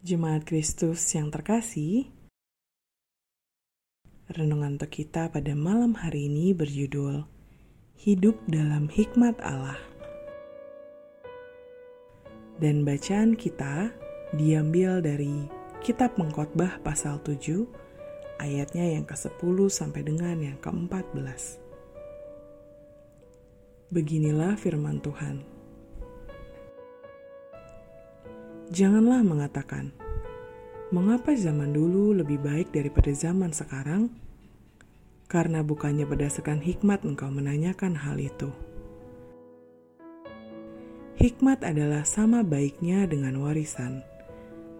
Jemaat Kristus yang terkasih, renungan untuk kita pada malam hari ini berjudul Hidup dalam Hikmat Allah. Dan bacaan kita diambil dari Kitab Mengkhotbah pasal 7 ayatnya yang ke-10 sampai dengan yang ke-14. Beginilah firman Tuhan. Janganlah mengatakan, "Mengapa zaman dulu lebih baik daripada zaman sekarang?" Karena bukannya berdasarkan hikmat engkau menanyakan hal itu. Hikmat adalah sama baiknya dengan warisan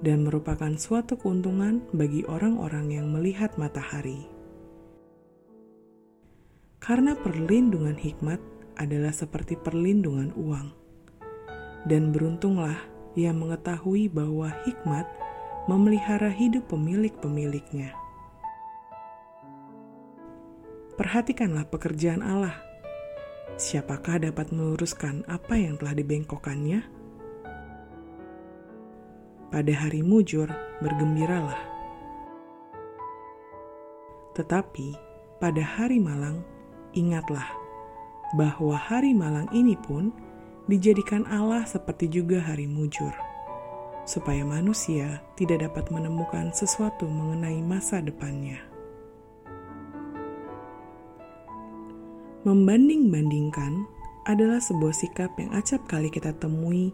dan merupakan suatu keuntungan bagi orang-orang yang melihat matahari. Karena perlindungan hikmat adalah seperti perlindungan uang. Dan beruntunglah yang mengetahui bahwa hikmat memelihara hidup pemilik-pemiliknya. Perhatikanlah pekerjaan Allah. Siapakah dapat meluruskan apa yang telah dibengkokkannya? Pada hari mujur, bergembiralah. Tetapi pada hari malang, ingatlah bahwa hari malang ini pun dijadikan Allah seperti juga hari mujur, supaya manusia tidak dapat menemukan sesuatu mengenai masa depannya. Membanding-bandingkan adalah sebuah sikap yang acap kali kita temui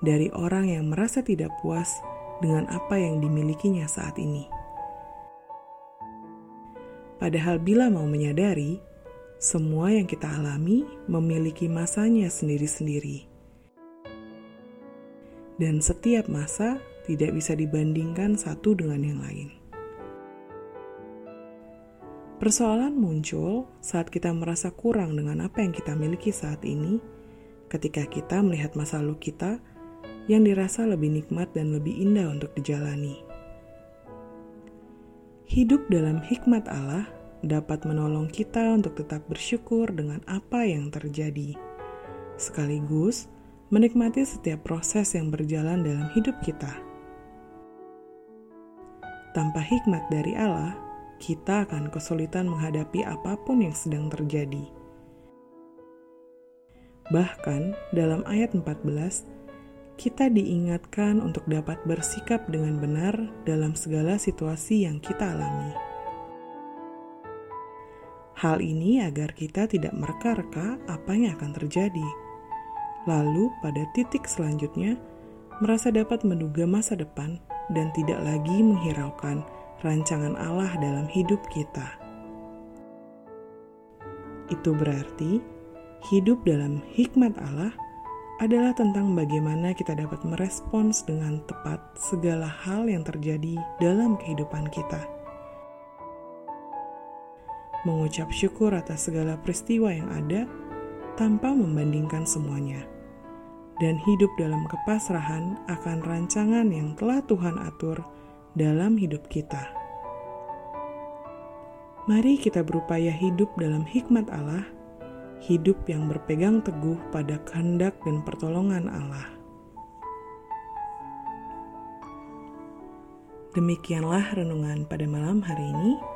dari orang yang merasa tidak puas dengan apa yang dimilikinya saat ini. Padahal, bila mau menyadari, semua yang kita alami memiliki masanya sendiri-sendiri. Dan setiap masa tidak bisa dibandingkan satu dengan yang lain. Persoalan muncul saat kita merasa kurang dengan apa yang kita miliki saat ini, ketika kita melihat masa lalu kita yang dirasa lebih nikmat dan lebih indah untuk dijalani. Hidup dalam hikmat Allah dapat menolong kita untuk tetap bersyukur dengan apa yang terjadi, sekaligus menikmati setiap proses yang berjalan dalam hidup kita. Tanpa hikmat dari Allah, kita akan kesulitan menghadapi apa pun yang sedang terjadi. Bahkan dalam ayat 14, kita diingatkan untuk dapat bersikap dengan benar dalam segala situasi yang kita alami. Hal ini agar kita tidak mereka-reka apa yang akan terjadi. Lalu, pada titik selanjutnya, merasa dapat menduga masa depan dan tidak lagi menghiraukan rancangan Allah dalam hidup kita. Itu berarti hidup dalam hikmat Allah adalah tentang bagaimana kita dapat merespons dengan tepat segala hal yang terjadi dalam kehidupan kita mengucap syukur atas segala peristiwa yang ada tanpa membandingkan semuanya, dan hidup dalam kepasrahan akan rancangan yang telah Tuhan atur dalam hidup kita. Mari kita berupaya hidup dalam hikmat Allah, hidup yang berpegang teguh pada kehendak dan pertolongan Allah. Demikianlah renungan pada malam hari ini.